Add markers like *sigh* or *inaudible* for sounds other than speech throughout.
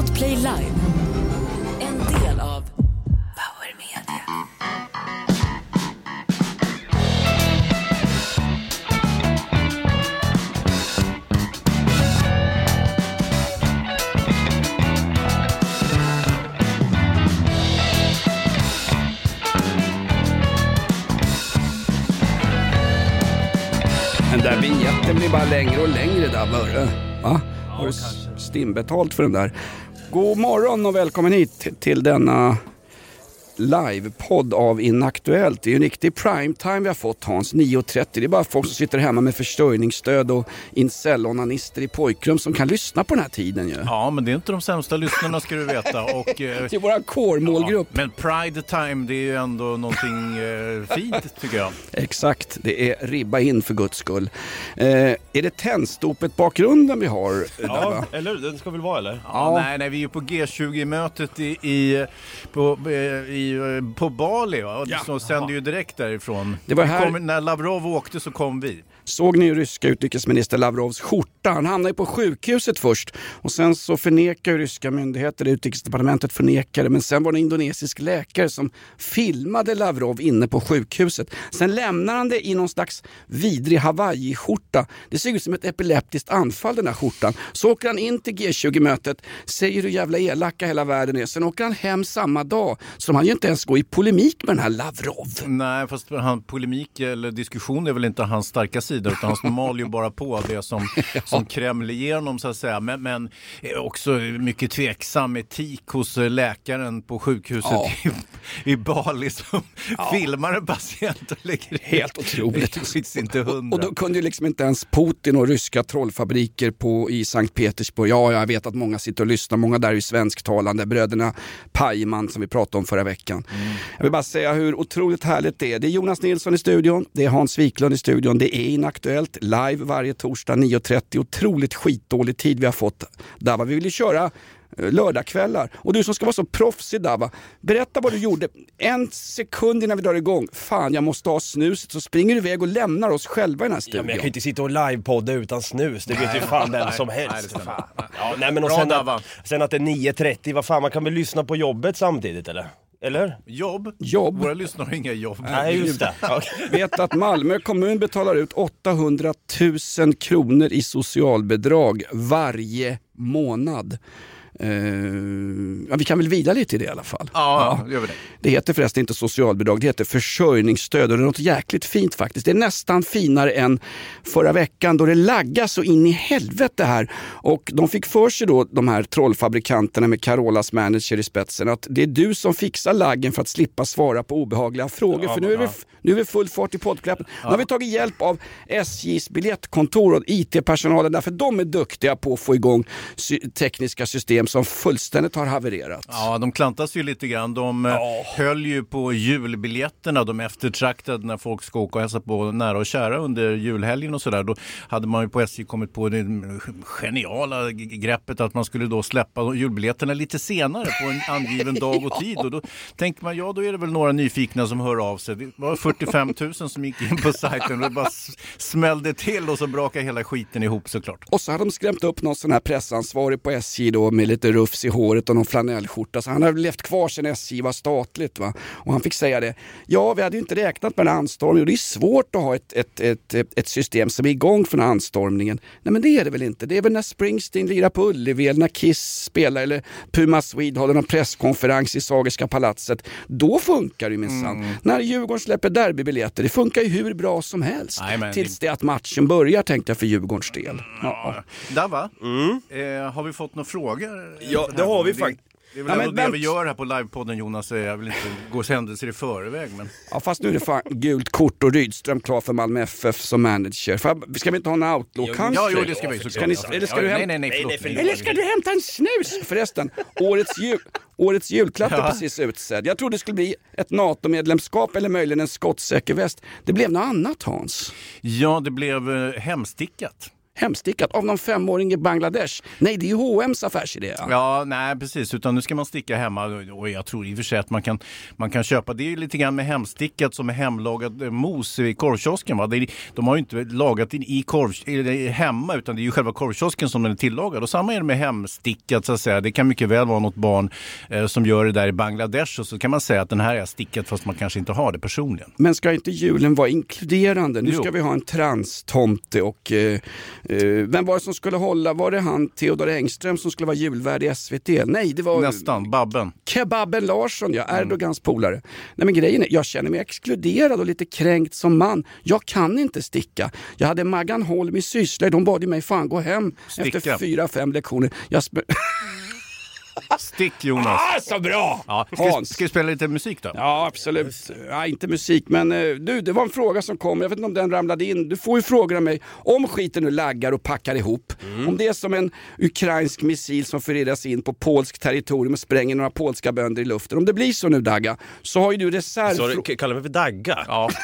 Podplay Live. En del av Power Media. Den där vignetten blir bara längre och längre där Börre. Va? Har du stimbetalt för den där? God morgon och välkommen hit till denna livepodd av Inaktuellt. Det är ju en riktig primetime vi har fått Hans, 9.30. Det är bara folk som sitter hemma med försörjningsstöd och incel-onanister i pojkrum som kan lyssna på den här tiden ju. Ja, men det är inte de sämsta lyssnarna ska du veta. *laughs* Och, eh, Det är våran core-målgrupp. men Pride Time, det är ju ändå någonting eh, fint tycker jag. Exakt, det är ribba in för guds skull. Eh, är det tändstopet bakgrunden vi har? där, Ja, va? eller hur? Den ska väl vara eller? Ja, Nej, nej, vi är ju på G20-mötet i, i, på, eh, i, eh, på Bali. Va? Och Ja. Så sänder ju direkt därifrån. Det var här- kom, när Lavrov åkte så kom vi. Såg ni ryska utrikesminister Lavrovs skjorta? Han hamnade ju på sjukhuset först och sen så förnekar ryska myndigheter, utrikesdepartementet förnekar det, men sen var det en indonesisk läkare som filmade Lavrov inne på sjukhuset. Sen lämnar han det i någon slags vidrig hawaiiskjorta. Det ser ut som ett epileptiskt anfall den här skjortan. Så åker han in till G20-mötet, säger hur jävla elaka hela världen är. Sen åker han hem samma dag. Så han hann ju inte ens gå i polemik med den här Lavrov. Nej, fast han, polemik eller diskussion är väl inte hans starka sida utan han *laughs* mal ju bara på det som, som Kreml igenom så att säga. Men, men är också mycket tveksam etik hos eh, läkaren på sjukhuset Ja. i, i Bali som filmar en patient och lägger. Helt otroligt. Det inte hundra. Och då kunde ju liksom inte ens Putin och ryska trollfabriker på, i Sankt Petersburg, ja jag vet att många sitter och lyssnar, många där är ju svensktalande, bröderna Pajman som vi pratade om förra veckan. Jag vill bara säga hur otroligt härligt det är. Det är Jonas Nilsson i studion, det är Hans Wiklund i studion, det är Inaktuellt live varje torsdag 9.30. Otroligt skitdålig tid vi har fått. Dava, vi vill ju köra eh, lördagskvällar. Och du som ska vara så proffsig Dava, berätta vad du gjorde. En sekund innan vi drar igång, fan jag måste ha snuset, så springer du iväg och lämnar oss själva i den här Ja, studion. men jag kan ju inte sitta och livepodda utan snus, det vet ju fan vem som nej, det helst. Fan. Ja, nej, men och Bra, sen, att, sen att det är 9.30, vad fan man kan väl lyssna på jobbet samtidigt eller? Eller? Jobb? Jobb. Våra lyssnare har inga jobb. Nej just det. *laughs* Vet att Malmö kommun betalar ut 800 000 kronor i socialbidrag varje månad. Eh, ja, vi kan väl vila lite i det i alla fall. Ja, gör vi det. Det heter förresten inte socialbidrag, det heter försörjningsstöd och det är något jäkligt fint faktiskt. Det är nästan finare än förra veckan då det laggas så in i helvete här. Och de fick för sig då, de här trollfabrikanterna med Carolas manager i spetsen, att det är du som fixar laggen för att slippa svara på obehagliga frågor. Ja, för nu är, vi, ja. nu är vi full fart i poddklappen. Nu har vi tagit hjälp av SJs biljettkontor och IT-personalen därför de är duktiga på att få igång tekniska system som fullständigt har havererat. Ja, de klantas ju lite grann. De eh, höll ju på julbiljetterna, de eftertraktade när folk ska åka och hälsa på nära och kära under julhelgen och sådär. Då hade man ju på SJ kommit på det geniala greppet att man skulle då släppa julbiljetterna lite senare på en angiven *laughs* dag och tid. Och då tänker man, ja då är det väl några nyfikna som hör av sig. Det var 45 000 som gick in på sajten och det bara smällde till och så brakade hela skiten ihop såklart. Och så hade de skrämt upp någon sån här pressansvarig på SJ då med lite rufs i håret och någon flanellskjorta. Så han hade levt kvar sedan SJ var statligt. Va? Och han fick säga det. Ja, vi hade ju inte räknat med den här anstormningen och det är svårt att ha ett, ett, ett, ett, system som är igång för den här anstormningen. Nej men det är det väl inte. Det är väl när Springsteen lirar på Ullevi eller när Kiss spelar eller Puma Swede håller någon presskonferens i Sagerska palatset. Då funkar det ju minsann. När Djurgården släpper derbybiljetter, det funkar ju hur bra som helst. Nej, men- Tills det att matchen börjar tänkte jag för Djurgårdens del. Ja. Dava, eh, har vi fått några frågor? Ja, det har vi faktiskt. Det är Ja, väl men ändå det vänt- vi gör här på livepodden Jonas. Jag vill inte gå händelser i förväg. Men... Ja fast nu är det fan gult kort och Rydström klar för Malmö FF som manager. Får- Ska vi inte ha en outlaw country? Ja, jo, det ska vi såklart. Ska ni, eller ska du nej, hämta, nej, nej, Nej, förlåt. nej, eller ska du hämta en snus? Förresten, årets, jul, årets julklapp är Ja. precis utsedd. Jag trodde det skulle bli ett NATO-medlemskap eller möjligen en skottsäker väst. Det blev något annat Hans. Ja, det blev eh, hemstickat. Hemstickat av någon femåring i Bangladesh. Nej, det är ju H&M's affärsidé. Ja. Ja, nej precis, utan nu ska man sticka hemma och jag tror i och för sig att man kan, man kan köpa, det är ju lite grann med hemstickat som med hemlagad eh, mos i korvkiosken. Va? Är, de har ju inte lagat in i korv, eller hemma utan det är ju själva korvkiosken som den är tillagad. Och samma är det med hemstickat så att säga. Det kan mycket väl vara något barn eh, som gör det där i Bangladesh och så kan man säga att den här är stickat fast man kanske inte har det personligen. Men ska inte julen vara inkluderande? Nu Jo. ska vi ha en transtomte och eh, eh, vem var det som skulle hålla? Var det han Theodor Engström som skulle vara julvärd i SVT? Nej, det var Nästan, Babben. Kebaben Larsson, ja, Mm. Erdogans polare. Nej men grejen är, jag känner mig exkluderad och lite kränkt som man. Jag kan inte sticka. Jag hade Maggan Holm i Sysslöjd, hon bad ju mig fan gå hem Sticka. efter fyra, fem lektioner. Jag *laughs* Stick Jonas. ah, så bra! Ja, ska, Hans. ska vi spela lite musik då? Ja, absolut. Ja, inte musik, men eh, du, det var en fråga som kom. Jag vet inte om den ramlade in. Du får ju frågor av mig. Om skiten nu laggar och packar ihop. Om det är som en ukrainsk missil som förirras in på polskt territorium och spränger några polska bönder i luften. Om det blir så nu Dagga, så har ju du reserv... Så du kallar mig för Dagga? Ja. *laughs*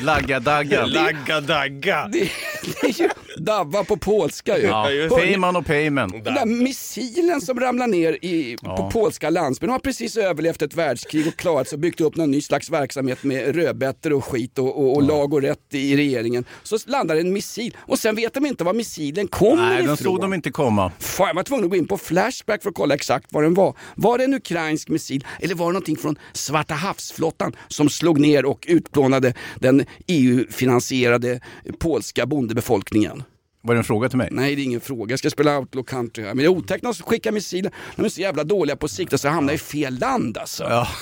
Lagga dagga. Lagga Dagga! det, det är ju Davva på polska ju. Ja. Peyman och Peyman. Den där missilen som ramlar ner i, på Ja. polska landsbygden har precis överlevt ett världskrig och klarat sig och byggt upp någon ny slags verksamhet med rödbetor och skit och, och, och lag och rätt i regeringen. Så landar en missil och sen vet de inte var missilen kommer Nej, ifrån. den såg de inte komma. Fan, jag var tvungen att gå in på Flashback för att kolla exakt vad den var. Var det en ukrainsk missil eller var det någonting från Svarta havsflottan som slog ner och utplånade den EU-finansierade polska bondebefolkningen? Var det en fråga till mig? Nej, det är ingen fråga. Jag ska spela Outlaw Country här. Men det är otäckt när de skickar missiler. De är så jävla dåliga på sikt så jag hamnar i fel land alltså. Ja. *laughs*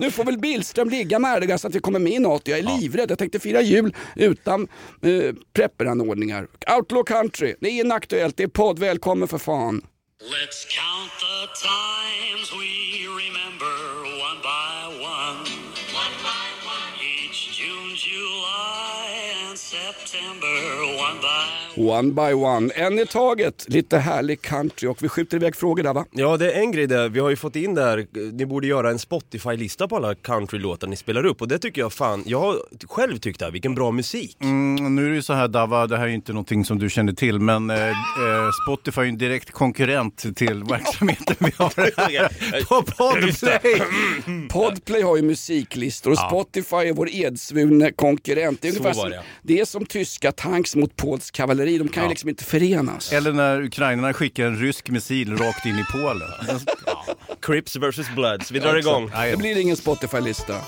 Nu får väl Billström ligga med Erdogan så att vi kommer med i NATO. Jag är livrädd. Jag tänkte fira jul utan eh, prepperanordningar. Outlaw Country, det är inaktuellt. Det är podd. Välkommen för fan. Let's count the times one by one. En i taget. Lite härlig country och vi skjuter iväg frågor där va? Ja, det är en grej där. Vi har ju fått in där, ni borde göra en Spotify-lista på alla countrylåtar ni spelar upp och det tycker jag fan, jag har själv tyckt det, här, vilken bra musik. Mm, nu är det ju så här Dava, det här är ju inte någonting som du känner till, men eh, eh, Spotify är ju en direkt konkurrent till verksamheten vi har *laughs* här på Podplay. Podplay har ju musiklistor och Spotify är vår edsvurne konkurrent. Det är, Så var som, det. det är som tyska tanks mot polsk kavalleri. De kan ju liksom inte förenas. Eller när ukrainarna skickar en rysk missil rakt in i Polen. Crips vs Bloods, vi drar igång. Det blir ingen Spotify-lista.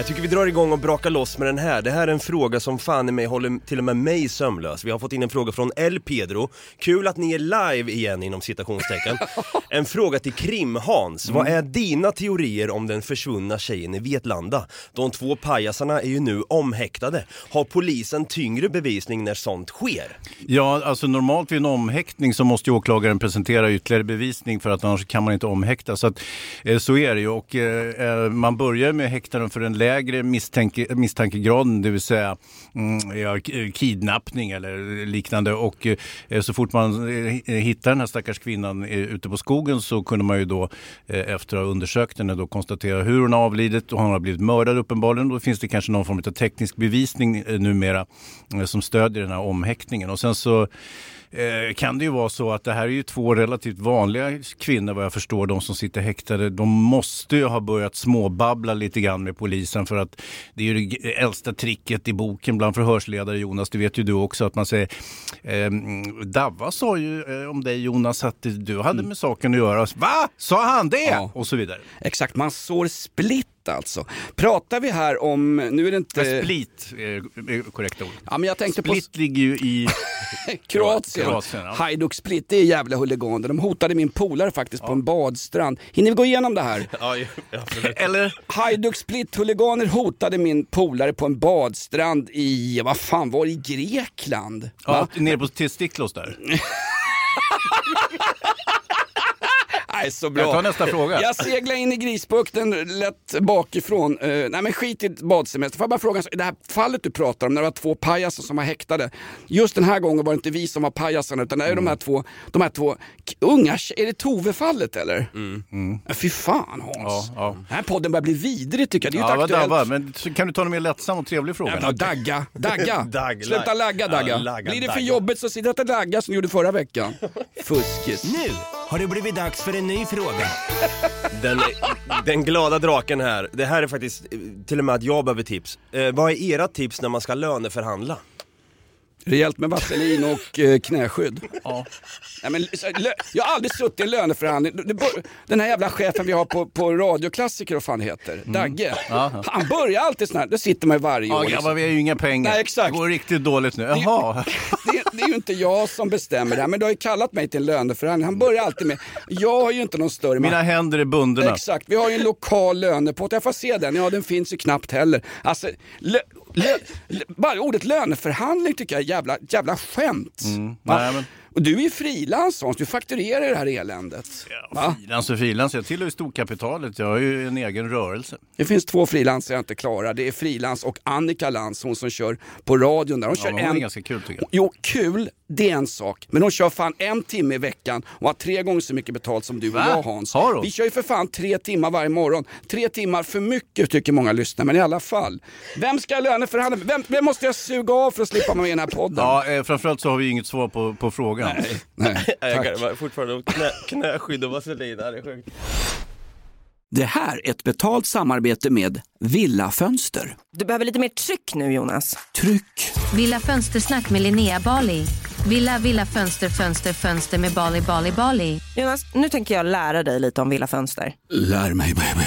Jag tycker vi drar igång och brakar loss med den här. Det här är en fråga som fan i mig håller till och med mig sömnlös. Vi har fått in en fråga från El Pedro. Kul att ni är live igen inom citationstecken. *laughs* En fråga till Krim-Hans. Vad är dina teorier om den försvunna tjejen i Vetlanda? De två pajasarna är ju nu omhäktade. Har polisen tyngre bevisning när sånt sker? Ja, alltså normalt vid en omhäktning så måste ju åklagaren presentera ytterligare bevisning för att annars kan man inte omhäkta. Så, att, eh, så är det ju och eh, eh, man börjar med att häkta den för en lägre misstänke, misstankegraden, det vill säga mm, ja, kidnappning eller liknande. Och eh, så fort man eh, hittar den här stackars kvinnan eh, ute på skogen så kunde man ju då eh, efter att ha undersökt henne då konstatera hur hon har avlidit och hon har blivit mördad uppenbarligen. Då finns det kanske någon form av teknisk bevisning eh, numera eh, som stödjer den här omhäktningen. Och sen så eh, kan det ju vara så att det här är ju två relativt vanliga kvinnor vad jag förstår, de som sitter häktade. De måste ju ha börjat småbabbla lite grann med polisen för att det är ju det äldsta tricket i boken bland förhörsledare Jonas, det vet ju du också att man säger eh, Davva sa ju eh, om dig Jonas att du hade med saken att göra. Va? Sa han det? Ja. Och så vidare. Exakt, man sår split alltså. Pratar vi här om, nu är det inte... Split eh, är korrekta ord. Ja, men jag tänkte på Split ligger ju i... *laughs* Kroatien. Kroatien, ja. Hajduk Split, det är jävla huliganer. De hotade min polare faktiskt på en badstrand. Hinner vi gå igenom det här? Ja. *laughs* Eller? Hajduk Split-huliganer hotade min polare på en badstrand i, vad fan var det, i Grekland? Ja, Va? nere på till Stiklos där. *laughs* Nej, så bra. Jag tar nästa fråga. Jag seglar in i Grisbukten lätt bakifrån. Uh, nej men skit i badsemester. Får jag bara fråga, det här fallet du pratar om när det var två pajaser som var häktade. Just den här gången var det inte vi som var pajasarna utan det är de här två, de här två unga, är det Tove-fallet eller? Mm. Fy fan Hans. Ja, ja. Den här podden börjar bli vidrig tycker jag. Det är ju Ja, aktuellt... dabbar. Men kan du ta en mer lättsam och trevlig fråga? Jävla dagga, dagga. *laughs* Dagg, Sluta lag- lagga dagga. Ja, lagga, Blir det för dagga. jobbigt så sitt och lagga som du gjorde förra veckan. *laughs* Fuskis. Nu har det blivit dags för en ny fråga. *laughs* Den, den glada draken här, det här är faktiskt eh, till och med att jag behöver tips. Eh, vad är era tips när man ska löneförhandla? Rejält med vaselin och eh, knäskydd. Ja. Nej, men, så, lö, jag har aldrig suttit i en löneförhandling. Det bör- Den här jävla chefen vi har på, på radioklassiker och fan heter, Dagge. Han börjar alltid sån här, det sitter man ju varje Ja, år. grabbar, Liksom. vi har ju inga pengar. Nej, exakt. Det går riktigt dåligt nu. Jaha. Det, det är ju inte jag som bestämmer det här, men du har ju kallat mig till en löneförhandling. Han börjar alltid med, jag har ju inte någon större Mina händer är bundna. Exakt, vi har ju en lokal lönepott. Jag får se den, ja den finns ju knappt heller. Alltså, lö, lö, bara ordet löneförhandling tycker jag är jävla, jävla skämt. Va? Nej, men- Och du är ju frilans Hans, du fakturerar det här eländet. Va? Frilans och frilans, jag tillhör ju storkapitalet. Jag har ju en egen rörelse. Det finns två frilansare jag inte klarar. Det är frilans och Annika Lantz, hon som kör på radion där. Hon Ja, kör hon är en... ganska kul tycker jag. Jo, kul, det är en sak. Men hon kör fan en timme i veckan och har tre gånger så mycket betalt som du och Va? jag Hans. Har hon? Vi kör ju för fan tre timmar varje morgon. Tre timmar för mycket tycker många lyssnare, men i alla fall. Vem ska jag löneförhandla med? Vem, vem måste jag suga av för att slippa med i den här podden? Ja, eh, framförallt så har vi inget svar på, på frågan. Nej, Nej, jag kan fortfarande knä, knäskydd och vaselin, det här är sjukt. Det här är ett betalt samarbete med Villa Fönster. Du behöver lite mer tryck nu Jonas. Tryck! Villa Fönstersnack med Linnea Bali. Villa, villa, fönster, fönster, fönster med Bali, Bali, Bali. Jonas, nu tänker jag lära dig lite om Villa Fönster. Lär mig baby.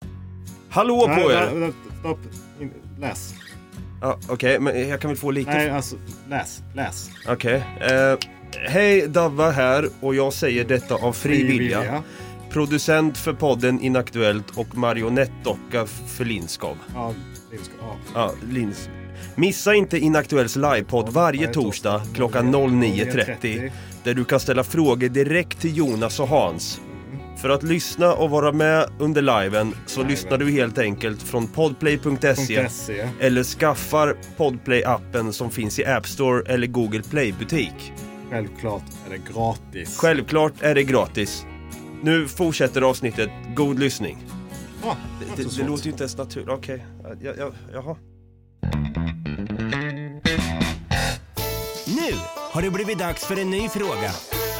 Hallå Nej, på er! vä- Stopp. In- Läs. Ja, Okej, men jag kan väl få lite... Nej, alltså läs. Läs. Okej. Eh, Hej, Davva här och jag säger detta av fri vilja. Producent för podden Inaktuellt och marionettdocka för Linskov. Ja, det ska, ja. Ja, Lins. Missa inte Inaktuells livepodd varje torsdag klockan 09.30 där du kan ställa frågor direkt till Jonas och Hans. För att lyssna och vara med under liven så lyssnar du helt enkelt från podplay.se .se. eller skaffar Podplay-appen som finns i App Store eller Google Play-butik. Självklart är det gratis. Självklart är det gratis. Nu fortsätter avsnittet. God lyssning. Ja, Det, så det svårt. låter ju inte ens naturligt. Okej, ja, ja, jaha. Nu har det blivit dags för en ny fråga.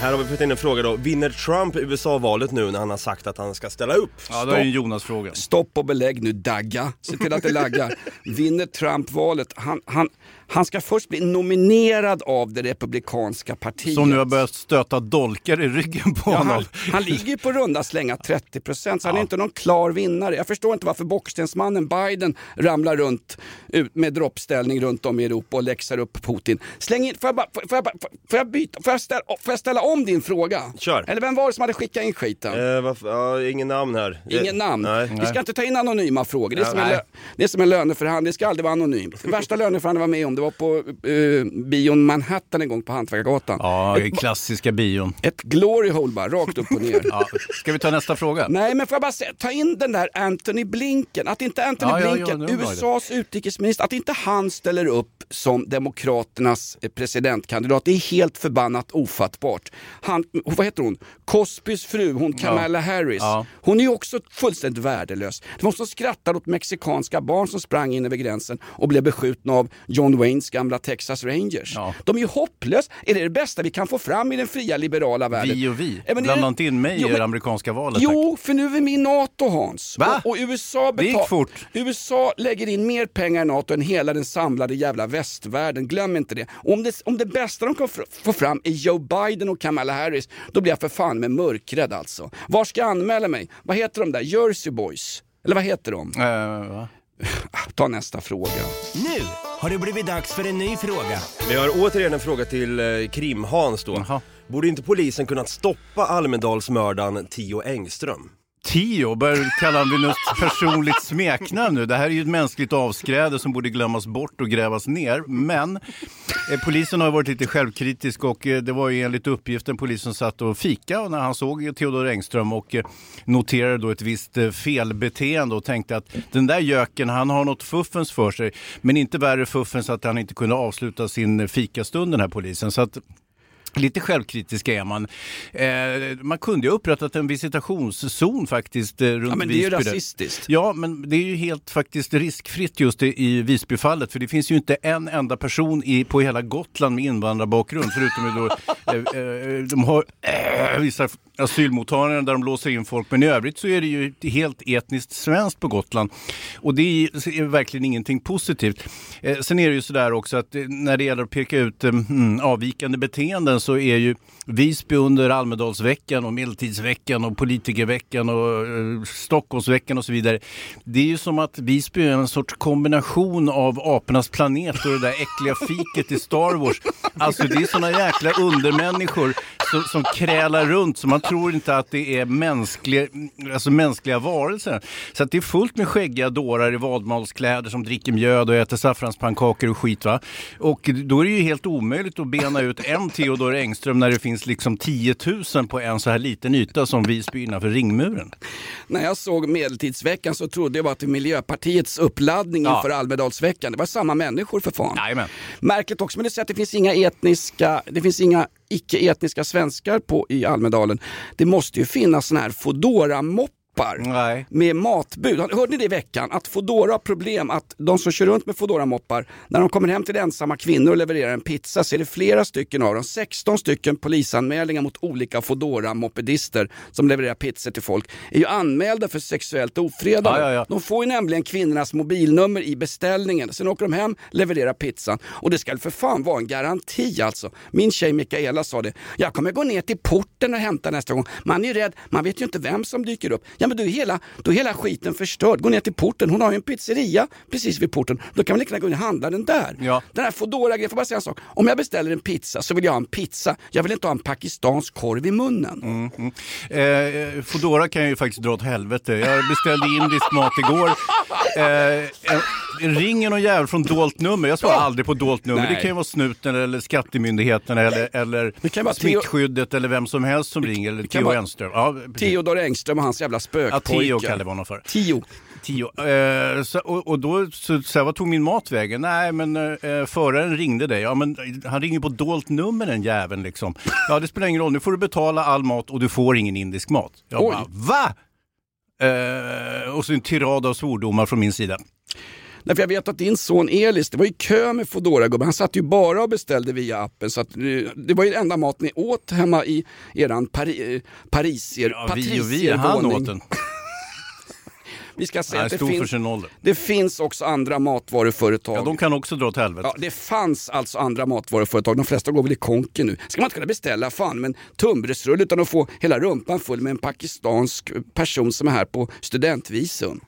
Här har vi fått in en fråga då. Vinner Trump USA-valet nu när han har sagt att han ska ställa upp? Ja, det är en Jonas-fråga. Stopp och belägg nu Dagga. Se till att det laggar. Vinner Trump valet, han, han, han ska först bli nominerad av det republikanska partiet. Som nu har börjat stöta dolkar i ryggen på Ja, honom. han, han ligger på runda slänga 30 procent, så han är inte någon klar vinnare. Jag förstår inte varför bockstensmannen Biden ramlar runt ut med droppställning runt om i Europa och läxar upp Putin. Släng in, får jag, bara, får jag, bara, får jag byta, får jag, ställa, får jag ställa om din fråga? Kör. Eller vem var det som hade skickat in skiten? Eh, varför, ja, ingen namn här. Ingen Eh, namn. Nej. Vi ska inte ta in anonyma frågor. Det är, som en, lö- det är som en löneförhandling, det ska aldrig vara anonymt. Den värsta löneförhandlingen jag var med om, det var på uh, bion Manhattan en gång på Hantverkargatan. Ja, Ett, klassiska bion. ett glory hole bara, rakt upp och ner. *laughs* Ja. Ska vi ta nästa fråga? Nej, men får jag bara säga, ta in den där Anthony Blinken. Att inte Anthony Ja, ja, ja, Blinken, det var USAs utrikesminister, att inte han ställer upp som Demokraternas eh, presidentkandidat. Det är helt förbannat ofattbart. Han, vad heter hon? Cosbys fru, hon Kamala Harris. Ja. Hon är ju också fullständigt värdelös. Det var hon som skrattade åt mexikanska barn som sprang in över gränsen och blev beskjutna av John Waynes gamla Texas Rangers. Ja. De är ju hopplösa. Är det det bästa vi kan få fram i den fria liberala världen? Vi och vi. Ja, Blanda inte in mig Jo, i men- det amerikanska valet. tack. Jo, för nu är vi med i NATO Hans. Va? Och, och USA, Det gick betal- fort. USA lägger in mer pengar i NATO än hela den samlade jävla västvärlden. Glöm inte det. Och om det, om det bästa de kan få fram är Joe Biden och Kamala Harris, då blir jag för fan med mörkrädd alltså. Var ska jag anmäla mig? Vad heter de där? Jersey Boys? Eller vad heter de? Eh, va? *laughs* Ta nästa fråga. Nu har det blivit dags för en ny fråga. Vi har återigen en fråga till eh, Krim-Hans då. Jaha. Borde inte polisen kunnat stoppa Almedalsmördaren Tio Engström? Tio, börjar kalla honom vid något personligt smeknamn nu. Det här är ju ett mänskligt avskräde som borde glömmas bort och grävas ner. Men eh, polisen har varit lite självkritisk och eh, det var ju enligt uppgiften polisen satt och fika och när han såg Theodor Engström och eh, noterade då ett visst eh, felbeteende och tänkte att den där göken han har något fuffens för sig. Men inte värre fuffens att han inte kunde avsluta sin eh, fikastund den här polisen. Så att Lite självkritisk är man. Eh, man kunde ju ha upprättat en visitationszon faktiskt eh, runt Ja, men det är ju Visby rasistiskt. Ja, men det är ju helt faktiskt riskfritt just i, i Visbyfallet. För det finns ju inte en enda person i, på hela Gotland med invandrarbakgrund. Förutom då, *laughs* eh, eh, de har eh, vissa asylmottagningarna där de låser in folk. Men i övrigt så är det ju helt etniskt svenskt på Gotland. Och det är, verkligen ingenting positivt. Eh, sen är det ju sådär också att eh, när det gäller att peka ut eh, mm, avvikande beteenden så är ju Visby under Almedalsveckan och Medeltidsveckan och Politikerveckan och eh, Stockholmsveckan och så vidare. Det är ju som att Visby är en sorts kombination av apornas planet och det där äckliga fiket i Star Wars. Alltså det är såna jäkla undermänniskor som, som krälar runt så man tror inte att det är mänskliga, alltså mänskliga varelser. Så att det är fullt med skäggiga dårar i vadmalskläder som dricker mjöd och äter saffranspannkakor och skit va. Och då är det ju helt omöjligt att bena ut en Theodor Engström när det finns liksom 10 000 på en så här liten yta som Visby innanför ringmuren. När jag såg Medeltidsveckan så trodde jag att det var Miljöpartiets uppladdning Ja. inför Almedalsveckan. Det var samma människor för fan. Jajamän. Märkligt också, men det säger att det finns inga etniska, det finns inga icke-etniska svenskar på, i Almedalen. Det måste ju finnas såna här Foodora-moppar Nej. med matbud. Hörde ni det i veckan? Att Foodora har problem att de som kör runt med Foodora-moppar, när de kommer hem till ensamma kvinnor och levererar en pizza så är det flera stycken av dem, 16 stycken polisanmälningar mot olika Foodora-mopedister som levererar pizzor till folk, är ju anmälda för sexuellt ofredande. Ja, ja, ja. De får ju nämligen kvinnornas mobilnummer i beställningen, sen åker de hem, levererar pizzan och det ska för fan vara en garanti alltså. Min tjej Mikaela sa det, jag kommer gå ner till porten och hämta nästa gång. Man är ju rädd, man vet ju inte vem som dyker upp. Ja men då är hela, då är hela skiten förstörd. Gå ner till porten, hon har ju en pizzeria precis vid porten. Då kan man lika gärna gå in och handla den där. Ja. Den här Foodora-grejen, får jag bara säga en sak. Om jag beställer en pizza så vill jag ha en pizza. Jag vill inte ha en pakistansk korv i munnen. Eh, Foodora kan jag ju faktiskt dra åt helvete. Jag beställde indisk mat igår. Eh, en, ringer någon jävel från dolt nummer. Jag svarar aldrig på dolt nummer. Nej. Det kan ju vara snuten eller skattemyndigheten eller, eller smittskyddet eller vem som helst som ringer. Eller Theo Enström. Ja. Theodor Engström och hans jävla Ja, spökpojke. Theo kallar vi honom för. Tio. Tio. Eh, så, och, och då, så, så här, vad tog min mat vägen? Nej, men eh, föraren ringde dig. Ja, men han ringer på dolt nummer den jäveln liksom. Ja, det spelar ingen roll. Nu får du betala all mat och du får ingen indisk mat. Jag Oj. bara, va? Eh, och så en tirad av svordomar från min sida. Därför jag vet att din son Elis, det var ju kö med foodora gubben Han satt ju bara och beställde via appen. Så att, eh, det var ju enda mat ni åt hemma i eran Pari, eh, parisier, Ja, vi och vi, han åt den. *laughs* Vi ska säga är att det, finns, det finns också andra matvaruföretag. Ja, de kan också dra åt helvete. Ja, det fanns alltså andra matvaruföretag, de flesta går väl i konken nu. Ska man inte kunna beställa fan en tunnbrödsrulle utan att få hela rumpan full med en pakistansk person som är här på studentvisum?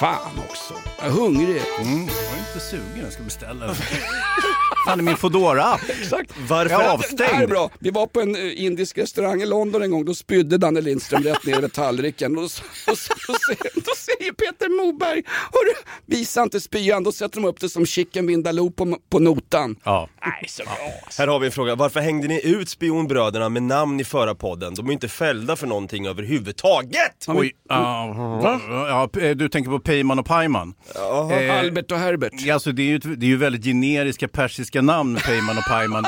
Fan också, jag är hungrig. Mm, jag är inte sugen, jag ska beställa. *laughs* Fan, är min Foodora-app. Exakt. Varför? Jag är avstängd. Det här är bra. Vi var på en eh, indisk restaurang i London en gång, då spydde Danne Lindström rätt ner över tallriken. Och så, och så, då, säger, då säger Peter Moberg, "Hörru, visa inte spyan, då sätter de upp det som chicken vindaloo på, på notan. Ja. Nej, så bra. Här har vi en fråga. Varför hängde ni ut spionbröderna med namn i förra podden? De är inte fällda för någonting överhuvudtaget! Oj, ja, ja, du tänker på Peyman och Pajman? Eh, Albert och Herbert. Ja, Alltså, det, är ju, det är ju väldigt generiska persiska namn, Peyman och Pajman.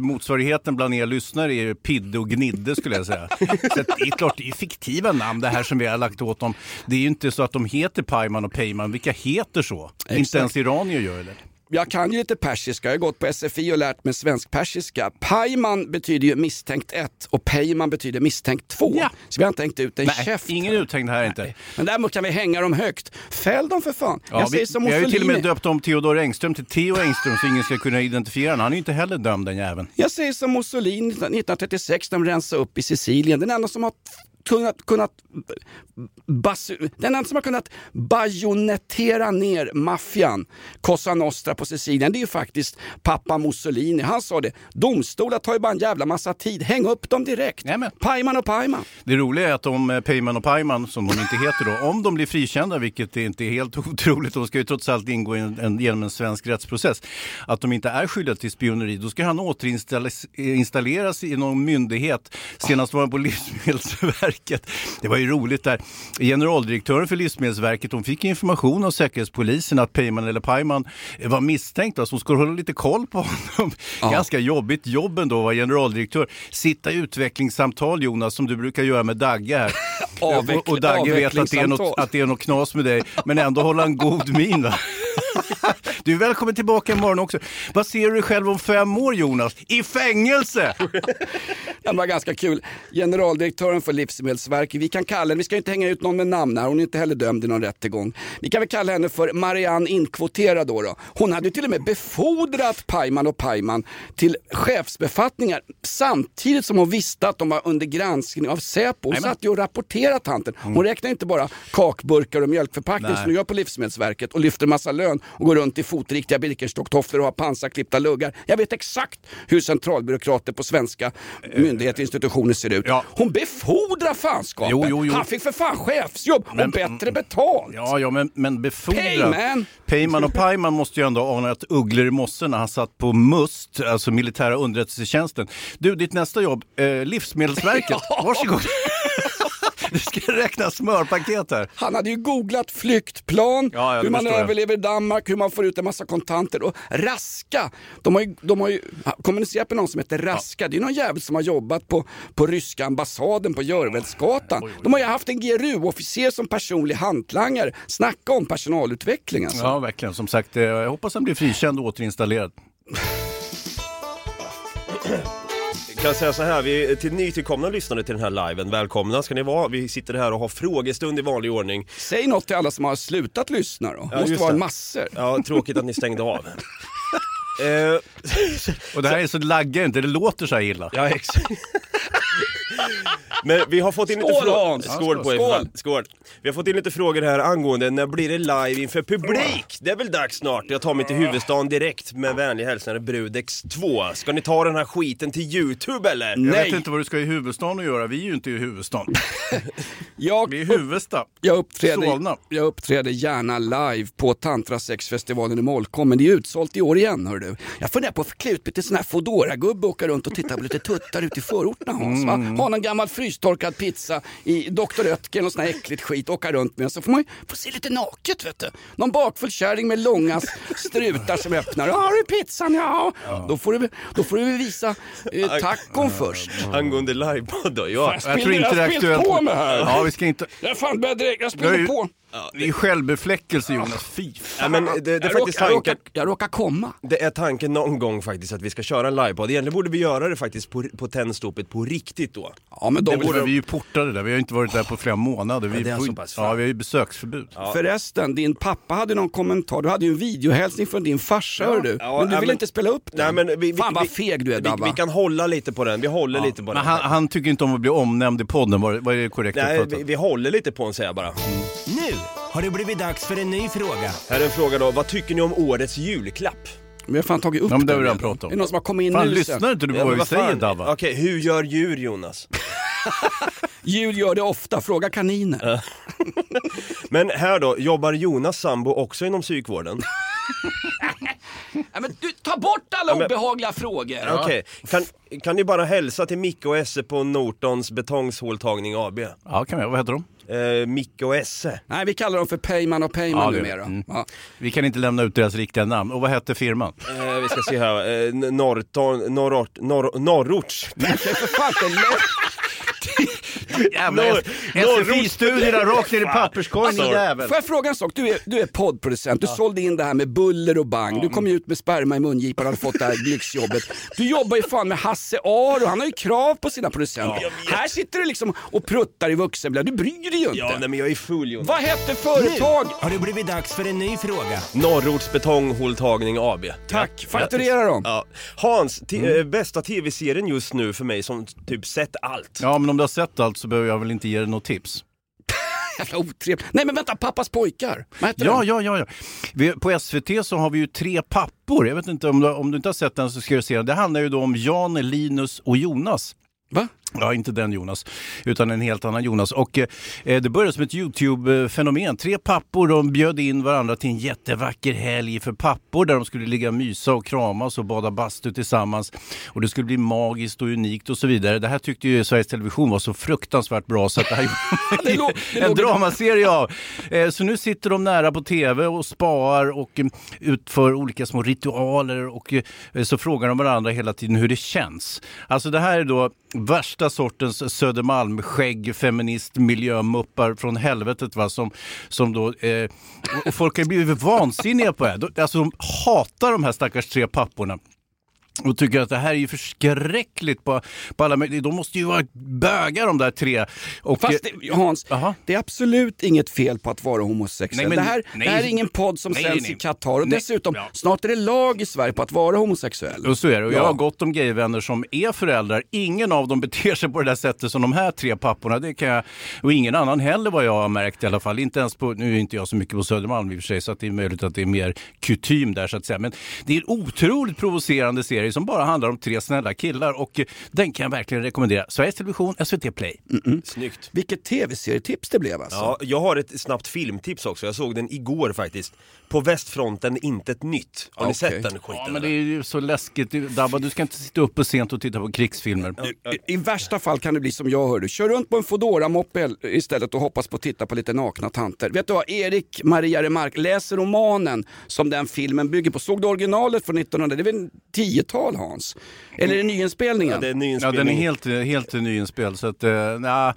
Motsvarigheten bland er lyssnare är ju Pidde och Gnidde skulle jag säga. Så det är klart, det är fiktiva namn det här som vi har lagt åt dem. Det är ju inte så att de heter Pajman och Peyman. Vilka heter så? Inte ens iranier gör det. Jag kan ju lite persiska, jag har gått på SFI och lärt mig svensk-persiska. Pajman betyder ju misstänkt 1 och Pejman betyder misstänkt 2. Ja. Så vi har inte hängt ut en Nej, käft. ingen uthängd här inte. Men däremot kan vi hänga dem högt. Fäll dem för fan. Ja, jag vi, säger som vi har ju till och med Mussolini. döpt om Theodor Engström till Theo Engström så ingen ska kunna identifiera honom. Han är ju inte heller dömd den jäveln. Jag säger som Mussolini 1936 när de rensade upp i Sicilien. Den enda som har kunnat, kunnat basu, den enda som har kunnat bajonettera ner maffian, Cosa Nostra på Sicilien, det är ju faktiskt pappa Mussolini. Han sa det, domstolar tar ju bara en jävla massa tid, häng upp dem direkt. Nämen. Pajman och Pajman. Det roliga är att om eh, Peyman och Pajman, som de inte heter då, om de blir frikända, vilket är inte är helt *laughs* otroligt, de ska ju trots allt ingå i en, en, genom en svensk rättsprocess, att de inte är skyldiga till spioneri, då ska han återinstalleras i någon myndighet. Senast var han på *laughs* Livsmedelsverket. Det var ju roligt där. Generaldirektören för Livsmedelsverket, de fick information av Säkerhetspolisen att Peyman eller Pajman var misstänkta, så de skulle hålla lite koll på honom. Ganska jobbigt jobb ändå att vara generaldirektör. Sitta i utvecklingssamtal Jonas, som du brukar göra med Dagge här. Avveckl- och, och Dagge vet att det, är något, att det är något knas med dig, men ändå hålla en god min. Va? *laughs* *laughs* Du är välkommen tillbaka imorgon också. Vad ser du dig själv om fem år Jonas? I fängelse! *laughs* Det var ganska kul. Generaldirektören för Livsmedelsverket, vi kan kalla henne, vi ska inte hänga ut någon med namn här, hon är inte heller dömd i någon rättegång. Vi kan väl kalla henne för Marianne Inkvoterad då. då. Hon hade ju till och med befordrat Pajman och Pajman till chefsbefattningar samtidigt som hon visste att de var under granskning av Säpo. Hon Jajamän. satt ju och rapporterade tanten. Hon räknar inte bara kakburkar och mjölkförpackningar Nej. som de gör på Livsmedelsverket och lyfter massa lön och går runt i fotriktiga Birkenstocktofflor och har pansarklippta luggar. Jag vet exakt hur centralbyråkrater på svenska myndigheter och institutioner ser ut. Ja. Hon befordrar fanskapet. Jo, jo, jo. Han fick för fan chefsjobb och Men- bättre betalt. Ja, ja men, men befordra. Payman. Peyman och Pajman måste ju ändå ha anat ugglor i mossen när han satt på MUST, alltså militära underrättelsetjänsten. Du, ditt nästa jobb, eh, Livsmedelsverket. *laughs* Varsågod. *laughs* *laughs* Du ska räkna smörpaket här. Han hade ju googlat flyktplan, Ja, ja, hur man överlever i Danmark, hur man får ut en massa kontanter. Och Raska, de har ju, de har ju kommunicerat med någon som heter Raska. Det är någon jävel som har jobbat på, på ryska ambassaden på Görvelsgatan. De har ju haft en GRU-officer som personlig hantlangare. Snacka om personalutveckling alltså. Ja, verkligen. Som sagt, eh, jag hoppas han blir frikänd och återinstallerad. Kan säga så här, vi, till nytillkomna lyssnare till den här liven, välkomna ska ni vara. Vi sitter här och har frågestund i vanlig ordning. Säg något till alla som har slutat lyssna då. Det måste vara det. massor. Ja, tråkigt att ni stängde av. *laughs* eh, Och det här är så laggar inte, det låter så här illa. ja, exakt. *laughs* Men vi har fått in lite frågor. Skål på er. Skål! Skål. Skål! Vi har fått in lite frågor här angående när blir det live inför publik? Det är väl dags snart. Jag tar mig till huvudstaden direkt med vänlig hälsning Brudex 2. Ska ni ta den här skiten till Youtube eller? Jag Nej. vet inte vad du ska i huvudstaden att göra, vi är ju inte i huvudstaden. *laughs* Jag, Vi är i Huvudsta. jag, uppträder, Solna. jag uppträder gärna live på Tantrasexfestivalen i Molkom, men det är utsålt i år igen. Hör du. Jag funderar på att klä ut mig till sån här Foodora-gubbe och åka runt och titta på lite tuttar ute i förorterna Hans. Mm. Ha någon gammal frystorkad pizza i Dr. Oetker, något sånt här äckligt skit, åka runt med. Så får man ju få se lite naket vet du. Någon bakfull kärring med långa strutar som öppnar. Ja, har du pizzan? Ja. Då, får du, då får du visa eh, tacon först. Angående livepodd *laughs* då? Ja. Jag tror inte det är jag har aktuellt. på mig här. Ja, vi ska inte... Jag fan börjar direkt, jag Du har ju, på. Det är självbefläckelse Jonas, fy Ja, men det, det är Jag faktiskt råkar, jag, tanken, råkar, jag råkar komma. det är tanken någon gång faktiskt att vi ska köra en livepodd. Egentligen borde vi göra det faktiskt på, på tändstopet på riktigt då. Ja, men de Men vi är ju portade där, vi har inte varit där på flera månader. Vi, Ja, det är så pass fan. ja, vi har ju besöksförbud. Förresten, din pappa hade någon kommentar. Du hade ju en videohälsning från din farsa, hör du. Ja, men du ja, vill men- inte spela upp den. Nej, men vi, vi, Fan vad vi- feg du är vi, Dabba. vi kan hålla lite på den, vi håller lite på Men den. han, han tycker inte om att bli omnämnd i podden, vad, är det korrekt Nej, vi, vi håller lite på den säger jag bara. Nu har det blivit dags för en ny fråga. Här är en fråga då, vad tycker ni om årets julklapp? Vi har fan tagit upp Ja, men det har vi redan pratat om. Är det någon som har kommit in Fan, nu lyssnar inte du på Ja, vad vi säger? Dabba? Okej, hur gör djur Jonas? *laughs* Djur gör det ofta, fråga kaniner. *laughs* Men här då, jobbar Jonas sambo också inom psykvården? *laughs* Ja, men du, ta bort alla Ja, men- obehagliga frågor. Okej, kan, kan ni bara hälsa till Micke och Esse på Nortons Betongshåltagning AB? Ja, kan vi. Vad heter de? Eh, Micke och Esse. Nej, vi kallar dem för Peyman och Peyman Ja, numera. Mm. Ja. Vi kan inte lämna ut deras riktiga namn. Och vad hette firman? Eh, vi ska se här, eh, Norton, Norrort, Norr, Norrorts. Är för fan *laughs* Jävla SFI-studierna rakt ner i papperskorgen din jävel. Får jag fråga en sak? Du är, du är poddproducent, du sålde in det här med buller och bang. Du kom ju ut med sperma i mungipan och hade fått det här lyxjobbet. Du jobbar ju fan med Hasse Aro, han har ju krav på sina producenter. här sitter du liksom och pruttar i vuxenblad, du bryr dig ju inte. Ja, nej, men jag är full Jonas. Vad hette företag? Har det blivit dags för en ny fråga. Norrorts Betonghåltagning AB. Tack, fakturera dem. Ja. Hans, t- eh, bästa tv-serien just nu för mig som typ sett allt. Ja, men om du har sett allt så behöver jag väl inte ge dig något tips. *laughs* Jävla otrevligt. Nej men vänta, pappas pojkar. Vad heter Ja, den? ja, ja. ja. Vi, på SVT så har vi ju tre pappor. Jag vet inte om du, om du inte har sett den så ska du se den. Det handlar ju då om Jan, Linus och Jonas. Va? Ja, inte den Jonas, utan en helt annan Jonas. Och eh, det började som ett YouTube-fenomen. Tre pappor de bjöd in varandra till en jättevacker helg för pappor där de skulle ligga mysa och kramas och bada bastu tillsammans. Och det skulle bli magiskt och unikt och så vidare. Det här tyckte ju Sveriges Television var så fruktansvärt bra så att det här *laughs* Det låg- det en dramaserie av. Eh, Så nu sitter de nära på tv och spaar och eh, utför olika små ritualer och eh, så frågar de varandra hela tiden hur det känns. Alltså det här är då värsta sortens Södermalm, skägg, feminist, miljömuppar från helvetet va, som, som då, eh, och folk har blivit vansinniga på det här. Alltså de hatar de här stackars tre papporna och tycker att det här är ju förskräckligt på, på alla. De måste ju vara bögar de där tre. Och, Fast det, Hans, Jaha. det är absolut inget fel på att vara homosexuell. Nej, men- det, här, nej. det här är ingen podd som Nej, sänds nej. i Qatar och dessutom, Ja. snart är det lag i Sverige på att vara homosexuell. Och så är det. Och jag Ja. har gott om gayvänner som är föräldrar. Ingen av dem beter sig på det där sättet som de här tre papporna. Det kan jag, och ingen annan heller vad jag har märkt i alla fall. Inte ens på, nu är inte jag så mycket på Södermalm i och för sig så att det är möjligt att det är mer kutym där så att säga. Men det är en otroligt provocerande serie serie som bara handlar om tre snälla killar och eh, den kan jag verkligen rekommendera. Sveriges Television, SVT Play. Mm -mm. Snyggt. Vilket tv-serietips det blev alltså. Ja, jag har ett snabbt filmtips också. Jag såg den igår faktiskt. På västfronten, intet nytt. Har ni okay. sett den skiten? Ja, men det är ju så läskigt. Dabba, du ska inte sitta uppe sent och titta på krigsfilmer. I, I, värsta fall kan det bli som jag hörde. Kör runt på en Foodora-moppe istället och hoppas på att titta på lite nakna tanter. Vet du vad? Erik Maria Remark läser romanen som den filmen bygger på. Såg du originalet från 1900? Det är väl 10 instrumental Hans? Eller är det nyinspelningen? Ja, det är nyinspelningen. Ja, den är helt, helt nyinspelad. Så att, eh, nah,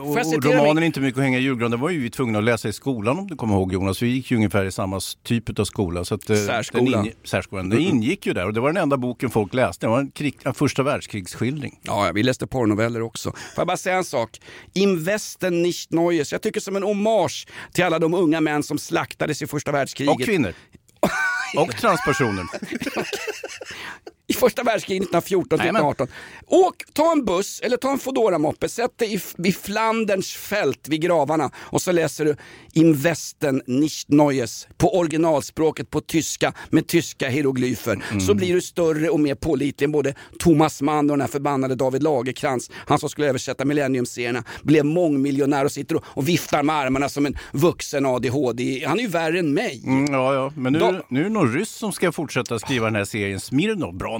och, och romanen är inte mycket att hänga i julgranen. Den var ju vi tvungna att läsa i skolan om du kommer ihåg Jonas. Vi gick ju ungefär i samma typ av skola. Så att, eh, särskolan. Den, in, särskolan. den ingick ju där och det var den enda boken folk läste. Det var en, krig, en första världskrigsskildring. Ja, vi läste porrnoveller också. Får jag bara säga en sak? Im Westen nicht Neues. Jag tycker som en hommage till alla de unga män som slaktades i första världskriget. Och kvinnor. *laughs* och transpersoner. *laughs* I första världskriget 1914 till Jajamän. 1918. Åk, ta en buss eller ta en Foodora-moppe, sätt dig i, vid Flanderns fält vid gravarna och så läser du Investen nicht Neues på originalspråket på tyska med tyska hieroglyfer. Mm. Så blir du större och mer pålitlig än både Thomas Mann och den här förbannade David Lagerkrans, han som skulle översätta Millenniumserierna, blev mångmiljonär och sitter och, och viftar med armarna som en vuxen ADHD. Han är ju värre än mig. Mm, ja, ja. Men nu, Då- nu är det någon ryss som ska fortsätta skriva den här serien. Smirnov, bra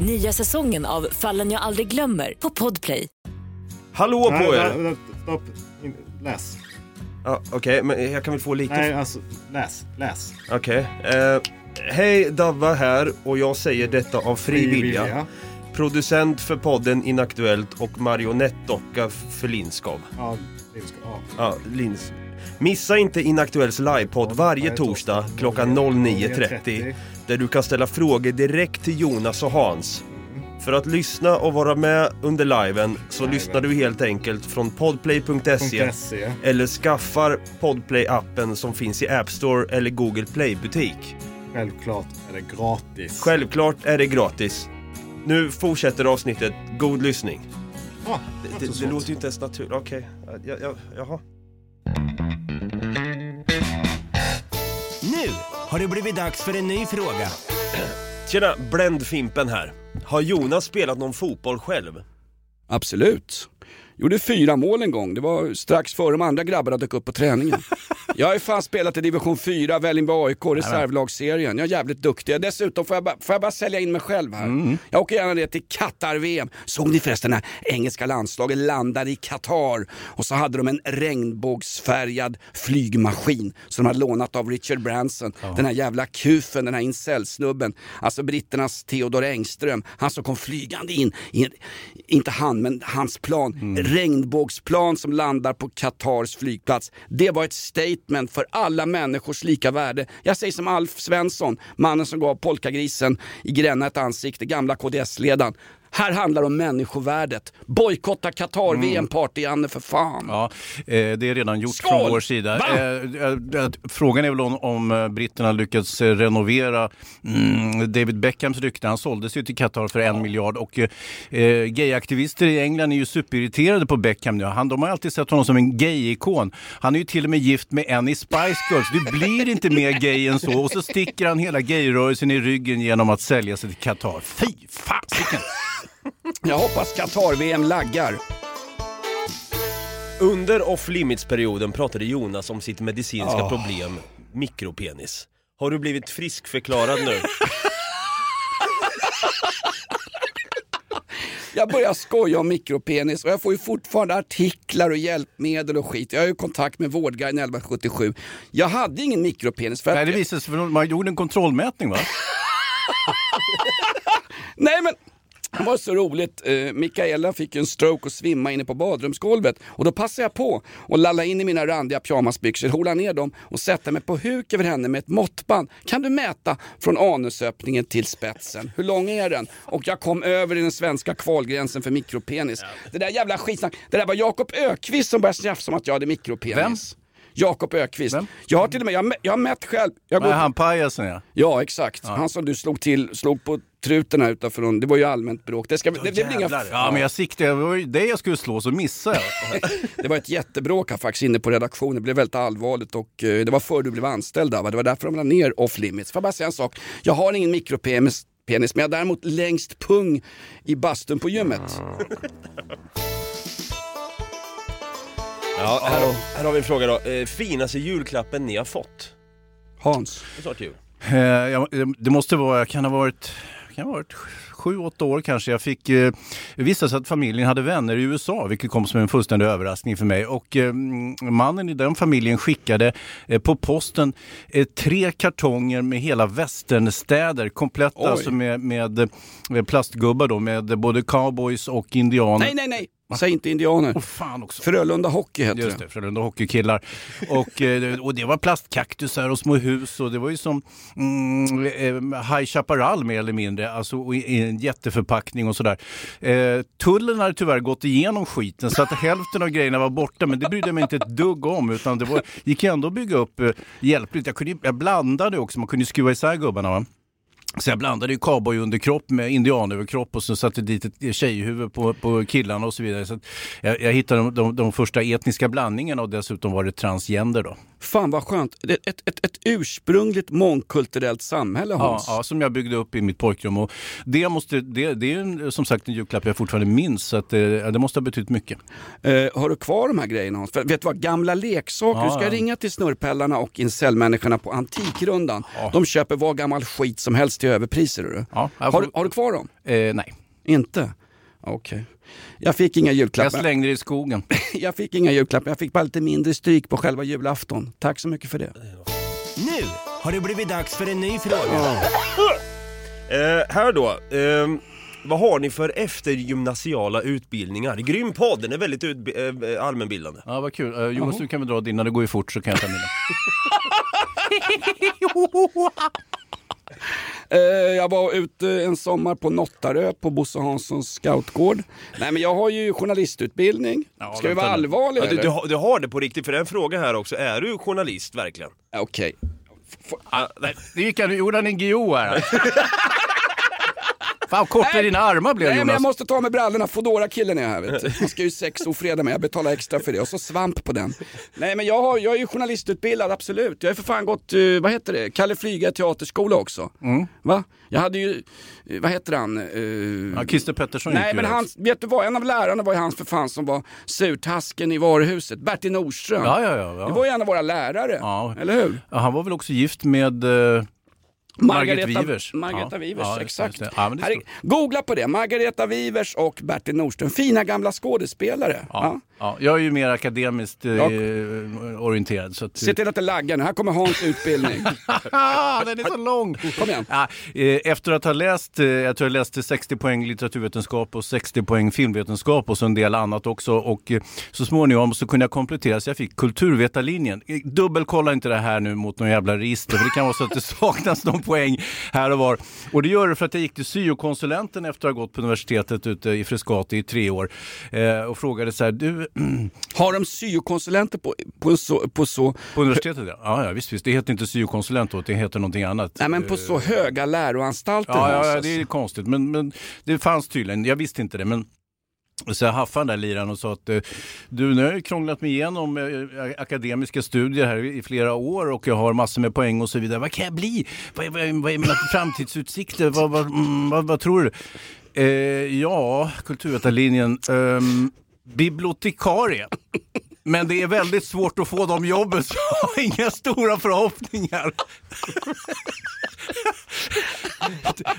Nya säsongen av Fallen jag aldrig glömmer på Podplay. Hallå Nej, på nej, er! nej, Stopp. In- Läs. Ja, Okej, men jag kan väl få lite... Nej, alltså läs. Läs. Okej. Eh, Hej, Davva här och jag säger detta av fri vilja. Producent för podden Inaktuellt och marionettdocka för Linskov. Ja, ska ja. Ja, Lins. Missa inte Inaktuells livepodd varje torsdag klockan 09.30 där du kan ställa frågor direkt till Jonas och Hans. För att lyssna och vara med under liven så lyssnar du helt enkelt från podplay.se .se. eller skaffar Podplay-appen som finns i App Store eller Google Play-butik. Självklart är det gratis. Självklart är det gratis. Nu fortsätter avsnittet. God lyssning. Ja, Det, det, det låter ju inte ens naturligt. Okej, ja, ja, jaha. Nu har det blivit dags för en ny fråga. Tjena, Bländfimpen här. Har Jonas spelat någon fotboll själv? Absolut. Gjorde fyra mål en gång. Det var strax före de andra grabbarna dök upp på träningen. *laughs* Jag har ju fan spelat i division 4, Vällingby AIK, reservlagsserien. Jag är jävligt duktig. Dessutom får jag, bara, får jag bara sälja in mig själv här. Jag åker gärna ner till Qatar-VM. Såg ni förresten när engelska landslaget landade i Qatar? Och så hade de en regnbågsfärgad flygmaskin som de hade lånat av Richard Branson. Den här jävla kufen, den här incelsnubben. Alltså britternas Theodor Engström. Han som kom flygande in, i en, inte han men hans plan. Regnbågsplan som landar på Qatars flygplats. Det var ett statement för alla människors lika värde. Jag säger som Alf Svensson, mannen som gav polkagrisen i Gränna ett ansikte, gamla KDS-ledaren. Här handlar det om människovärdet. Bojkotta Qatar-VM, party-Janne för fan. Ja, eh, det är redan gjort Skål! från vår sida. Eh, eh, frågan är väl om, om britterna lyckats renovera mm, David Beckhams rykte. Han såldes ju till Qatar för en miljard och eh, gayaktivister i England är ju superirriterade på Beckham nu. Han, de har alltid sett honom som en gay-ikon. Han är ju till och med gift med en i Spice Girls. Du blir inte mer gay än så och så sticker han hela gayrörelsen i ryggen genom att sälja sig till Qatar. Fy fasiken! Jag hoppas Qatar-VM laggar. Under off limits-perioden pratade Jonas om sitt medicinska Ah. problem, mikropenis. Har du blivit friskförklarad nu? *laughs* Jag börjar skoja om mikropenis och jag får ju fortfarande artiklar och hjälpmedel och skit. Jag har ju kontakt med Vårdguiden 1177. Jag hade ingen mikropenis för att... Nej, det visade sig, för man gjorde en kontrollmätning va? *laughs* Nej men det var så roligt. Eh, Mikaela fick ju en stroke och svimma inne på badrumsgolvet. Och då passade jag på att lalla in i mina randiga pyjamasbyxor, hola ner dem och sätta mig på huk över henne med ett måttband. Kan du mäta från anusöppningen till spetsen? Hur lång är den? Och jag kom över i den svenska kvalgränsen för mikropenis. Det där jävla skitsnack. Det där var Jakob Ökvist som började tjafsa om att jag hade mikropenis. Vem? Jakob Ökvist. Jag har till och med, jag jag har mätt själv. Jag går Nej, han pajasen ja. Ja, exakt. Han som du slog till, slog på truten här utanför. Det var ju allmänt bråk. Det, ska, det, det, blir inga, Ja, men jag siktade, det var ju det jag skulle slå så missade jag. *laughs* det var ett jättebråk här faktiskt inne på redaktionen. Det blev väldigt allvarligt och eh, det var före du blev anställd där, va? Det var därför de la ner off limits. Får jag bara säga en sak? Jag har ingen mikropenis, penis, men jag har däremot längst pung i bastun på gymmet. *laughs* Ja, här, har- här har vi en fråga då. Eh, finaste julklappen ni har fått? Hans. Det. Eh, jag, det måste vara, jag kan ha varit, kan ha varit sju, åtta år kanske. Jag fick, eh, sig att familjen hade vänner i USA, vilket kom som en fullständig överraskning för mig. Och eh, mannen i den familjen skickade eh, på posten eh, tre kartonger med hela västernstäder, kompletta Oj. alltså med, med eh, plastgubbar då, med både cowboys och indianer. Nej, nej, nej! Säg inte indianer. Också. Frölunda Hockey heter Just det. det, Frölunda Hockeykillar. Och, eh, och det var plastkaktusar och små hus och det var ju som mm, eh, High Chaparral mer eller mindre, alltså i en jätteförpackning och sådär. Eh, tullen hade tyvärr gått igenom skiten så att hälften av grejerna var borta men det brydde jag mig inte ett dugg om utan det var, gick ändå att bygga upp eh, hjälpligt. Jag, kunde, jag blandade också, man kunde skruva isär gubbarna va. Så jag blandade ju cowboyunderkropp med indianöverkropp och så satte dit ett tjejhuvud på, på killarna och så vidare. Så att jag, jag hittade de, de, de första etniska blandningarna och dessutom var det transgender då. Fan vad skönt. Det Ett, ett, ett ursprungligt mångkulturellt samhälle Ja, Hans. ja, som jag byggde upp i mitt pojkrum. Och det, måste, det, det är en, som sagt en julklapp jag fortfarande minns, så att, eh, det måste ha betytt mycket. Eh, har du kvar de här grejerna Hans? För, vet du vad, gamla leksaker. Ja, du ska ja. ringa till snurrpellarna och incellmänniskorna på Antikrundan. De köper vad gammal skit som helst till överpriser. Du. Ja, har, får- du- har du kvar dem? Eh, nej. Inte? Okej. Jag fick inga Jag julklappar. slängde det i skogen. *laughs* Jag fick inga julklappar. Jag fick bara lite mindre stryk på själva julafton. Tack så mycket för det. Nu har det blivit dags för en ny fråga. *laughs* Eh, här då. ehm, vad har ni för eftergymnasiala utbildningar? Grym podd, den är väldigt utbi- eh, allmänbildande. Ja, vad kul. Eh, Jonas, du kan väl dra dina, det går ju fort så kan jag ta mina. *laughs* Eh, jag var ute en sommar på Nottarö på Bosse Hanssons scoutgård. Nej men jag har ju journalistutbildning. Ska vi vara allvarliga Ja, du, du, har- du har det på riktigt, för det är en fråga här också. Är du journalist verkligen? Okej. Ah, nej, det gick han, gjorde han en GO här? *laughs* Fan, korta dina armar blev Nej men Jonas. jag måste ta med brallorna, Foodora killen är här vet du. Jag ska ju sexofreda mig, jag betalar extra för det. Och så svamp på den. Nej men jag, har, jag är ju journalistutbildad, absolut. Jag har för fan gått, eh, vad heter det, Kalle Flyga teaterskola också. Mm. Va? Jag hade ju, eh, vad heter han? Eh, Ja, Christer Pettersson gick Nej ju men han, vet du vad, en av lärarna var ju han för fan som var surtasken i varuhuset, Bertil Nordström. Ja, ja, ja, ja. Det var ju en av våra lärare, Ja. eller hur? Ja, han var väl också gift med eh, Margret Margareta Wivers. Margareta Ja. Wivers, Ja, exakt. Ja, Här googla på det, Margareta Wivers och Bertil Nordström. Fina gamla skådespelare. Ja. Ja, jag är ju mer akademiskt eh, orienterad. Så att, Se till att det laggar nu, här kommer Hans utbildning. *laughs* den är så lång! Kom igen. Eh, efter att ha läst, eh, jag tror jag läste 60 poäng litteraturvetenskap och 60 poäng filmvetenskap och så en del annat också. Och eh, så småningom så kunde jag komplettera så jag fick kulturvetarlinjen. Dubbelkolla inte det här nu mot någon jävla register för det kan vara så att det saknas någon poäng här och var. Och det gör det för att jag gick till syokonsulenten efter att ha gått på universitetet ute i Frescati i tre år eh, och frågade så här, du... *clears throat* Har de syokonsulenter på, på, så, på så... På universitetet ja. ja, visst, visst. Det heter inte syokonsulent då, det heter någonting annat. Nej men på så höga läroanstalter Ja, ja, ja det är konstigt. Men, men det fanns tydligen, jag visste inte det. Men så jag haffade den där liraren och sa att eh, du, nu har jag krånglat mig igenom eh, eh, akademiska studier här i flera år och jag har massor med poäng och så vidare. Vad kan jag bli? Vad är, vad är, vad är mina framtidsutsikter? Vad, vad, mm, vad, vad tror du? Eh, ja, kulturvetarlinjen. Eh, bibliotekarie. Men det är väldigt svårt att få de jobben så jag har inga stora förhoppningar.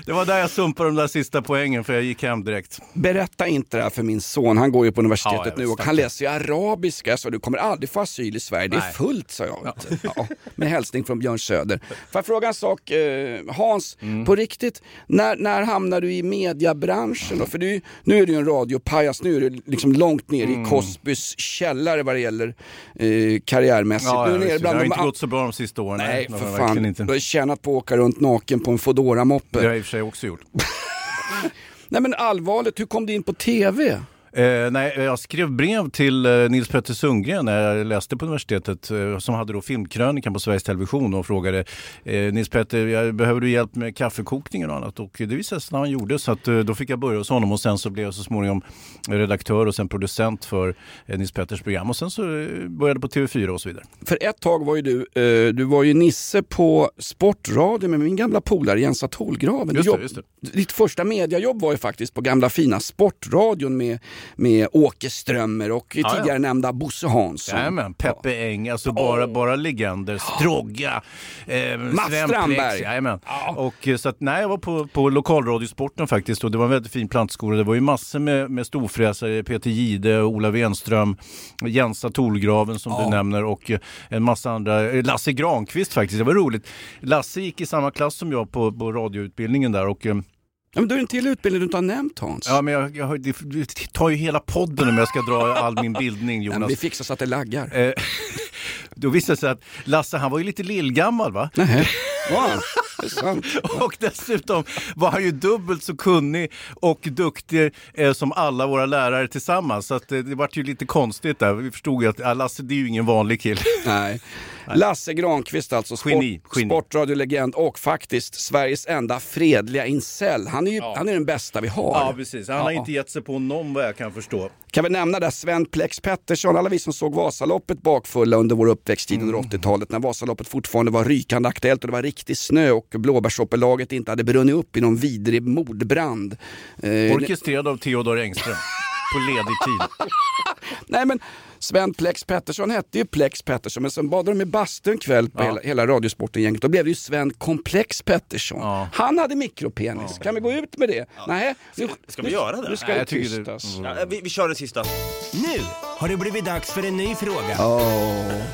Det var där jag sumpade de där sista poängen för jag gick hem direkt. Berätta inte det här för min son, han går ju på universitetet Ja, nu och han läser ju arabiska. Sa du kommer aldrig få asyl i Sverige, det är Nej. fullt sa jag. Ja. med hälsning från Björn Söder. Får jag fråga en sak eh, Hans, Mm. på riktigt, när, när hamnar du i mediabranschen då? För du, nu är du ju en radiopajas, nu är du liksom långt ner Mm. i Cosbys källare vad det gäller eh, karriärmässigt. Ja, ja, är det bland har de inte gått så bra de sista åren. Nej, det har för fan. Du har tjänat på att åka runt naken på en foodora moppe Det har jag i och för sig också gjort. *laughs* Nej men allvarligt, hur kom du in på TV? Eh, nej, jag skrev brev till eh, Nils Petter Sundgren när jag läste på universitetet eh, som hade då filmkrönikan på Sveriges Television och frågade eh, Nils Petter, behöver du hjälp med kaffekokningen och annat? Och det visade sig att han gjorde så att eh, då fick jag börja hos honom och sen så blev jag så småningom redaktör och sen producent för eh, Nils Petters program och sen så började på TV4 och så vidare. För ett tag var ju du, du var ju Nisse på Sportradio med min gamla polare Jensa Tolgraven. Just det, Jobb- just det. Ditt första mediajobb var ju faktiskt på gamla fina Sportradion med, med Åke Strömmer och Ja, ja. tidigare nämnda Bosse Hansson. Jajamän, Peppe Eng, alltså bara, bara legender. Strogga, eh, Mats Sven Strandberg. Jajamän. Och, eh, så att, nej, jag var på, på lokalradiosporten faktiskt och det var en väldigt fin plantskola. Det var ju massor med, med storfräsare, Peter Gide, Ola Wenström, Jensa Tolgraven som du nämner och eh, en massa andra. eh, Lasse Granqvist faktiskt, det var roligt. Lasse gick i samma klass som jag på, på radioutbildningen där och Ja, men är det en till utbildning du inte har nämnt Hans. Ja, men jag, jag, har- det, det tar ju hela podden om jag ska dra all min *laughs* bildning, Nej, men Jonas. vi fixar så att det laggar. Eh, *laughs* Då visade det sig att Lasse han var ju lite lillgammal va? Nej, *laughs* sant. Och dessutom var han ju dubbelt så kunnig och duktig eh, som alla våra lärare tillsammans. Så att, eh, det vart ju lite konstigt där. Vi förstod ju att Lasse det är ju ingen vanlig kille. Nej. Lasse Granqvist alltså, sport, Geni, geni. sportradiolegend och faktiskt Sveriges enda fredliga incel. Han är ju han är den bästa vi har. Ja, precis. Han har Ja. inte gett sig på någon vad jag kan förstå. Kan vi nämna där Sven Plex Pettersson, alla vi som såg Vasaloppet bakfulla under vår uppväxttid under 80-talet när Vasaloppet fortfarande var rykande aktuellt och det var riktig snö och blåbärssopperlaget inte hade brunnit upp i någon vidrig mordbrand. Eh, Orkestrerad av Theodor Engström. *laughs* På ledig tid. *laughs* Nej men Sven Plex Pettersson hette ju Plex Pettersson men sen badade de i bastu en kväll på hela, hela Radiosporten-gänget. Då blev det ju Sven Komplex Pettersson. Han hade mikropenis. Kan vi gå ut med det? Nej. Nu, Ska vi göra det? Nu ska Nej, det jag tycker det- tystas. Ja, vi, vi kör den sista. Nu har det blivit dags för en ny fråga.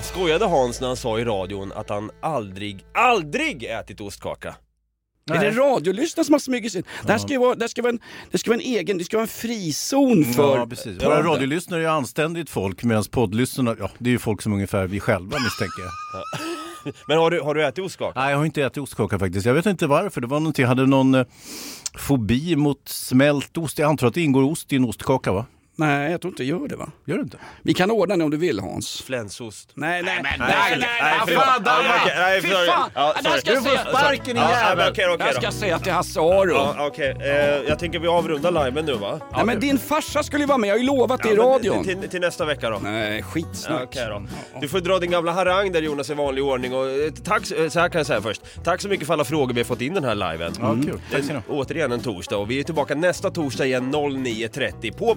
Skojade Hans när han sa i radion att han aldrig, aldrig ätit ostkaka? Är det radiolyssnare som har smugit sig in? Det här ska ju vara, det ska vara, en, det ska vara en egen, det ska vara en frizon för... Ja, precis. Våra radiolyssnare är anständigt folk medan poddlyssnarna, ja det är ju folk som ungefär vi själva misstänker jag. *laughs* Men har du, har du ätit ostkaka? Nej, jag har inte ätit ostkaka faktiskt. Jag vet inte varför. Det var någonting, jag hade någon eh, fobi mot smält ost. Jag antar att det ingår ost i en ostkaka va? Nej, jag tror inte det gör det va? Gör det inte? Vi kan ordna det om du vill Hans. Flänsost. Nej, nej, nej, nej, nej, nej, fan, nej, Fy fan! Jag Du får säga- sparken, din Ja, jävel. men Okej, okej Det här då. ska jag säga till Hasse Aro. Okej. Eh, jag tänker vi avrundar liven nu va? Nej men din farsa skulle ju vara med, jag har ju lovat det i radion. Till, nästa vecka då? Nej, skitsnack. Du får dra din gamla harang där Jonas i vanlig ordning och eh, tack, eh, så här kan jag säga först. Tack så mycket för alla frågor vi har fått in den här liven. Ja, kul. Ha. Återigen en torsdag och vi är tillbaka nästa torsdag igen 09.30 på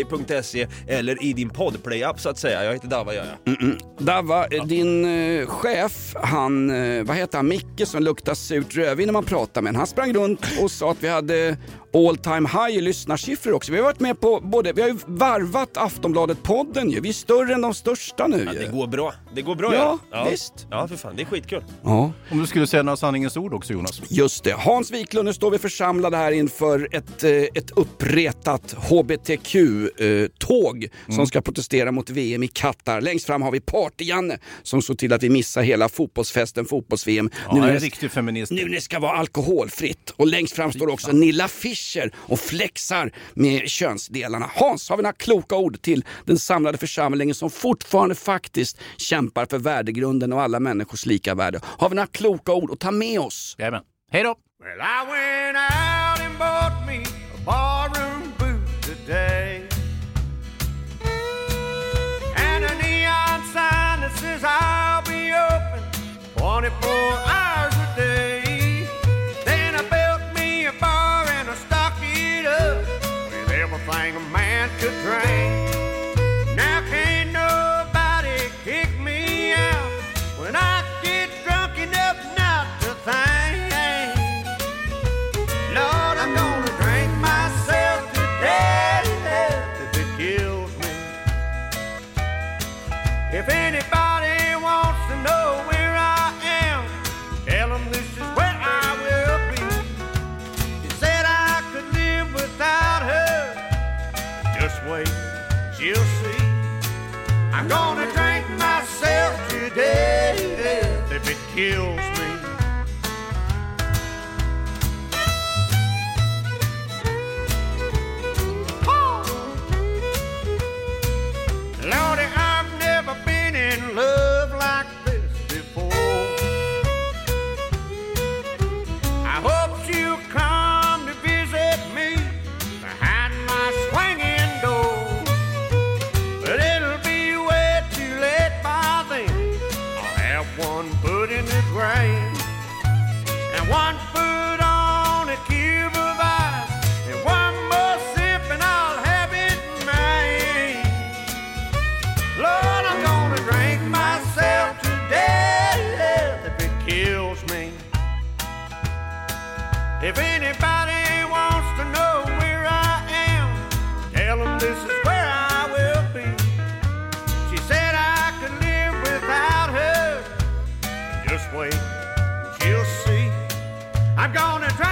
podplay.se eller i din podplay-app så att säga. Jag heter Dava gör jag. Mm-mm. Dava, ja. din eh, chef, han, eh, vad heter han, Micke som luktar surt rödvin när man pratar med honom. Han sprang runt och sa att vi hade all time high i lyssnarsiffror också. Vi har varit med på både, vi har ju varvat Aftonbladet-podden ju. Vi är större än de största nu Ja, ju. det går bra. Det går bra Ja, ja. visst. Ja, för fan. Det är skitkul. Ja. Om du skulle säga några sanningens ord också Jonas? Just det. Hans Wiklund, nu står vi församlade här inför ett, eh, ett uppretat HBTQ-tåg som ska protestera mot VM i Qatar. Längst fram har vi Party-Janne som såg till att vi missar hela fotbollsfesten, fotbolls-VM. Ja, när en det- riktig feminist. nu när det ska vara alkoholfritt. Och längst fram står också Nilla Fischer och flexar med könsdelarna. Hans, har vi några kloka ord till den samlade församlingen som fortfarande faktiskt kämpar för värdegrunden och alla människors lika värde? Har vi några kloka ord att ta med oss? Jajamän. Hej då! Well, I went out and bought me a barroom boot today. And a neon sign that says I'll be open 24 hours If anybody wants to know where I am, tell them this is where I will be. She said I could live without her. Just wait, she'll see. I'm gonna drink